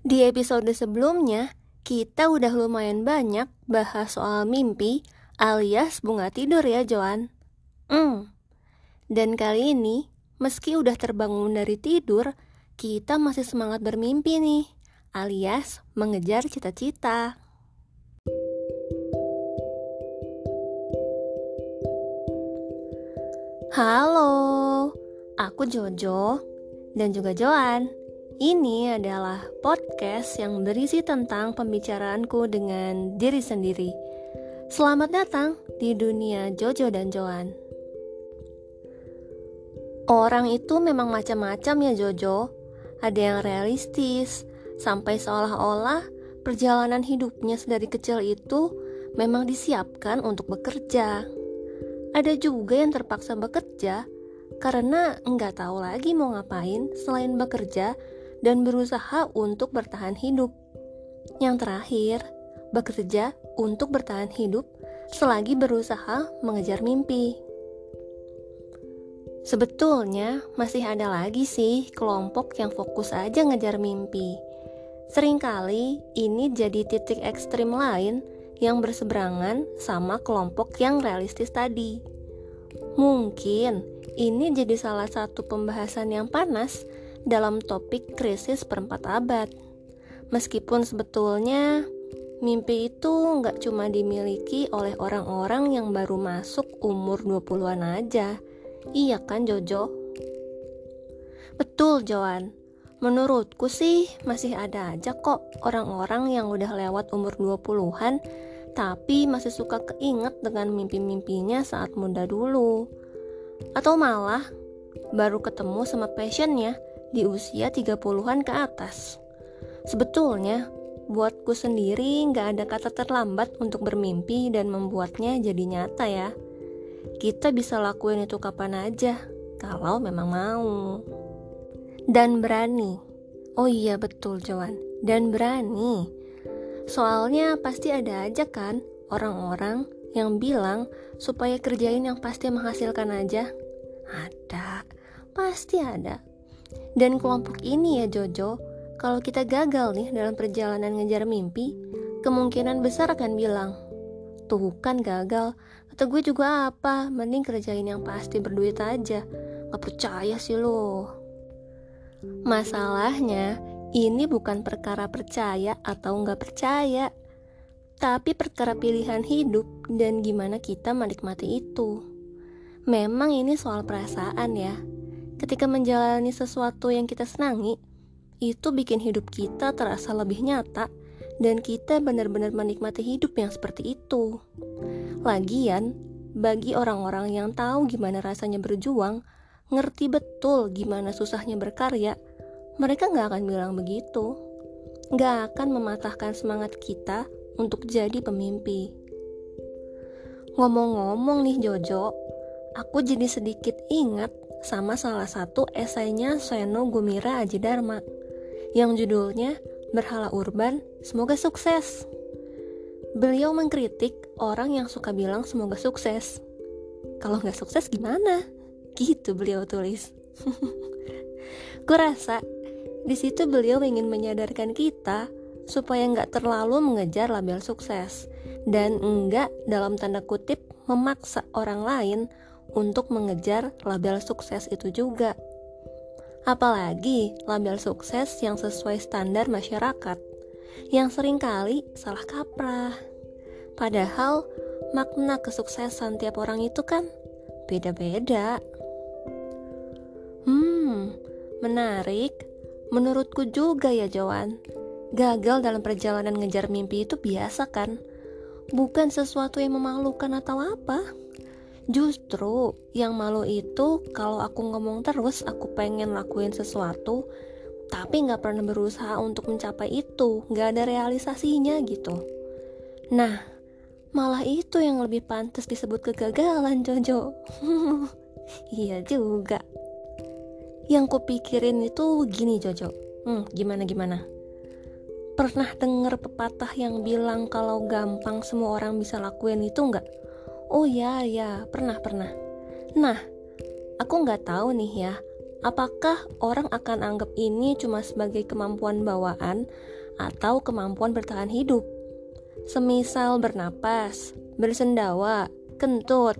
Di episode sebelumnya, kita udah lumayan banyak bahas soal mimpi alias bunga tidur ya, Joan. Hmm. Dan kali ini, meski udah terbangun dari tidur, kita masih semangat bermimpi nih, alias mengejar cita-cita. Halo, aku Jojo dan juga Joan. Ini adalah podcast yang berisi tentang pembicaraanku dengan diri sendiri. Selamat datang di dunia Jojo dan Joan. Orang itu memang macam-macam ya Jojo. Ada yang realistis, sampai seolah-olah perjalanan hidupnya sedari kecil itu memang disiapkan untuk bekerja ada juga yang terpaksa bekerja karena nggak tahu lagi mau ngapain selain bekerja dan berusaha untuk bertahan hidup. Yang terakhir, bekerja untuk bertahan hidup selagi berusaha mengejar mimpi. Sebetulnya masih ada lagi sih kelompok yang fokus aja ngejar mimpi. Seringkali ini jadi titik ekstrim lain yang berseberangan sama kelompok yang realistis tadi. Mungkin ini jadi salah satu pembahasan yang panas dalam topik krisis perempat abad. Meskipun sebetulnya mimpi itu nggak cuma dimiliki oleh orang-orang yang baru masuk umur 20-an aja. Iya kan Jojo? Betul Joan. Menurutku sih masih ada aja kok orang-orang yang udah lewat umur 20-an tapi masih suka keinget dengan mimpi-mimpinya saat muda dulu. Atau malah baru ketemu sama passionnya di usia 30-an ke atas. Sebetulnya, buatku sendiri nggak ada kata terlambat untuk bermimpi dan membuatnya jadi nyata ya. Kita bisa lakuin itu kapan aja, kalau memang mau. Dan berani. Oh iya betul Joan, dan berani Soalnya pasti ada aja kan orang-orang yang bilang supaya kerjain yang pasti menghasilkan aja. Ada, pasti ada. Dan kelompok ini ya Jojo, kalau kita gagal nih dalam perjalanan ngejar mimpi, kemungkinan besar akan bilang, tuh kan gagal, kata gue juga apa, mending kerjain yang pasti berduit aja. Gak percaya sih lo. Masalahnya, ini bukan perkara percaya atau nggak percaya, tapi perkara pilihan hidup dan gimana kita menikmati itu. Memang ini soal perasaan ya. Ketika menjalani sesuatu yang kita senangi, itu bikin hidup kita terasa lebih nyata dan kita benar-benar menikmati hidup yang seperti itu. Lagian, bagi orang-orang yang tahu gimana rasanya berjuang, ngerti betul gimana susahnya berkarya, mereka nggak akan bilang begitu. Nggak akan mematahkan semangat kita untuk jadi pemimpi. Ngomong-ngomong nih Jojo, aku jadi sedikit ingat sama salah satu esainya Seno Gumira Aji Dharma yang judulnya Berhala Urban, Semoga Sukses. Beliau mengkritik orang yang suka bilang semoga sukses. Kalau nggak sukses gimana? Gitu beliau tulis. Kurasa di situ beliau ingin menyadarkan kita supaya nggak terlalu mengejar label sukses dan enggak dalam tanda kutip memaksa orang lain untuk mengejar label sukses itu juga. Apalagi label sukses yang sesuai standar masyarakat, yang sering kali salah kaprah. Padahal makna kesuksesan tiap orang itu kan beda-beda. Hmm, menarik Menurutku juga ya Joan, gagal dalam perjalanan ngejar mimpi itu biasa kan? Bukan sesuatu yang memalukan atau apa. Justru yang malu itu kalau aku ngomong terus aku pengen lakuin sesuatu, tapi nggak pernah berusaha untuk mencapai itu, nggak ada realisasinya gitu. Nah, malah itu yang lebih pantas disebut kegagalan Jojo. iya juga. Yang kupikirin itu gini Jojo. Hmm gimana gimana? Pernah denger pepatah yang bilang kalau gampang semua orang bisa lakuin itu nggak oh ya ya pernah pernah nah aku nggak tahu nih ya apakah orang akan anggap ini cuma sebagai kemampuan bawaan atau kemampuan bertahan hidup? Semisal bernapas, bersendawa, kentut.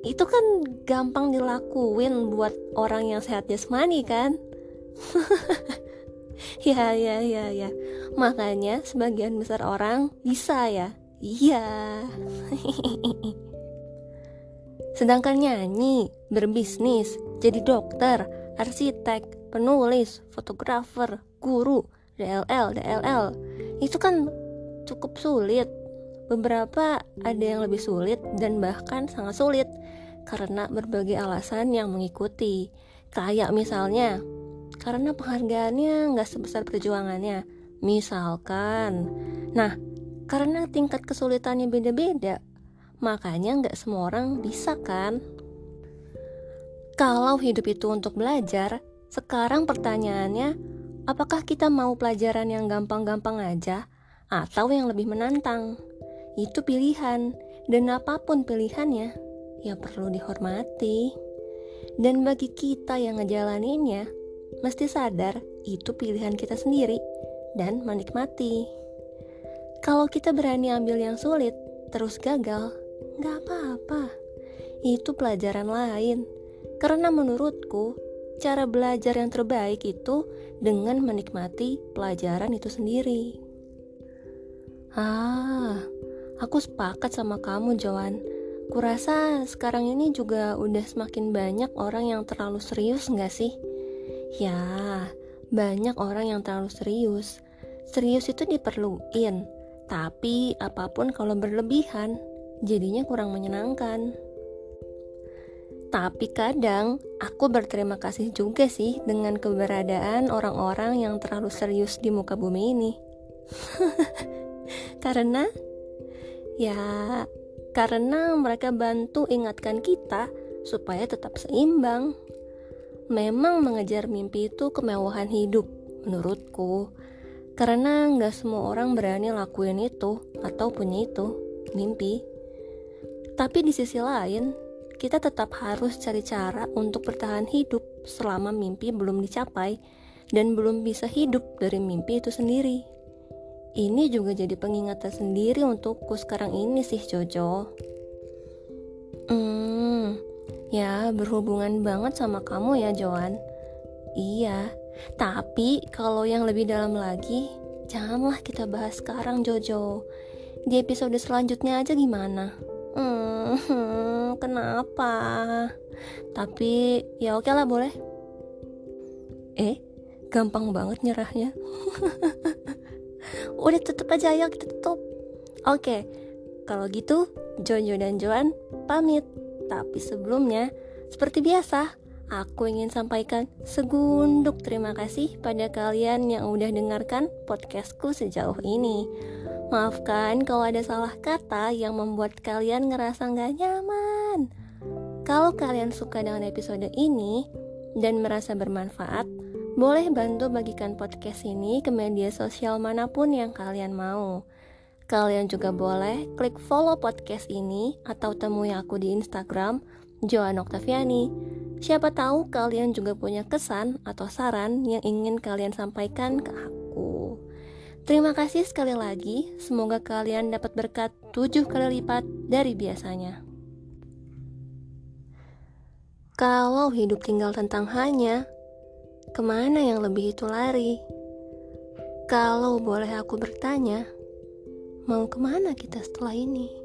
Itu kan gampang dilakuin buat orang yang sehat jasmani kan? ya ya ya ya. Makanya sebagian besar orang bisa ya. Iya. Sedangkan nyanyi, berbisnis, jadi dokter, arsitek, penulis, fotografer, guru, DLL, DLL, itu kan cukup sulit. Beberapa ada yang lebih sulit dan bahkan sangat sulit karena berbagai alasan yang mengikuti. Kayak misalnya, karena penghargaannya nggak sebesar perjuangannya. Misalkan, nah karena tingkat kesulitannya beda-beda, makanya nggak semua orang bisa kan? Kalau hidup itu untuk belajar, sekarang pertanyaannya, apakah kita mau pelajaran yang gampang-gampang aja atau yang lebih menantang. Itu pilihan, dan apa pun pilihannya, ya perlu dihormati. Dan bagi kita yang ngejalaninnya, mesti sadar itu pilihan kita sendiri dan menikmati. Kalau kita berani ambil yang sulit, terus gagal, nggak apa-apa. Itu pelajaran lain. Karena menurutku, cara belajar yang terbaik itu dengan menikmati pelajaran itu sendiri. Ah, aku sepakat sama kamu, Joan. Kurasa sekarang ini juga udah semakin banyak orang yang terlalu serius nggak sih? Ya, banyak orang yang terlalu serius. Serius itu diperluin, tapi apa pun kalau berlebihan, jadinya kurang menyenangkan. Tapi kadang aku berterima kasih juga sih dengan keberadaan orang-orang yang terlalu serius di muka bumi ini. Karena ya karena mereka bantu ingatkan kita supaya tetap seimbang. Memang mengejar mimpi itu kemewahan hidup menurutku. Karena nggak semua orang berani lakuin itu atau punya itu, mimpi. Tapi di sisi lain, kita tetap harus cari cara untuk bertahan hidup selama mimpi belum dicapai dan belum bisa hidup dari mimpi itu sendiri. Ini juga jadi pengingat tersendiri untukku sekarang ini sih Jojo. Hmm, ya berhubungan banget sama kamu ya Joan. Iya, tapi kalau yang lebih dalam lagi, janganlah kita bahas sekarang Jojo. Di episode selanjutnya aja gimana? Hmm, kenapa? Tapi ya oke lah boleh. Eh, gampang banget nyerahnya. udah tutup aja ayo kita tutup oke kalau gitu Jojo dan Joan pamit tapi sebelumnya seperti biasa aku ingin sampaikan segunduk terima kasih pada kalian yang udah dengarkan podcastku sejauh ini Maafkan kalau ada salah kata yang membuat kalian ngerasa nggak nyaman. Kalau kalian suka dengan episode ini dan merasa bermanfaat, boleh bantu bagikan podcast ini ke media sosial mana pun yang kalian mau. Kalian juga boleh klik follow podcast ini atau temui aku di Instagram Joan Oktaviani. Siapa tahu kalian juga punya kesan atau saran yang ingin kalian sampaikan ke aku. Terima kasih sekali lagi, semoga kalian dapat berkat tujuh kali lipat dari biasanya. Kalau hidup tinggal tentang hanya, Ke mana yang lebih itu lari? Kalau boleh aku bertanya, mau ke mana kita setelah ini?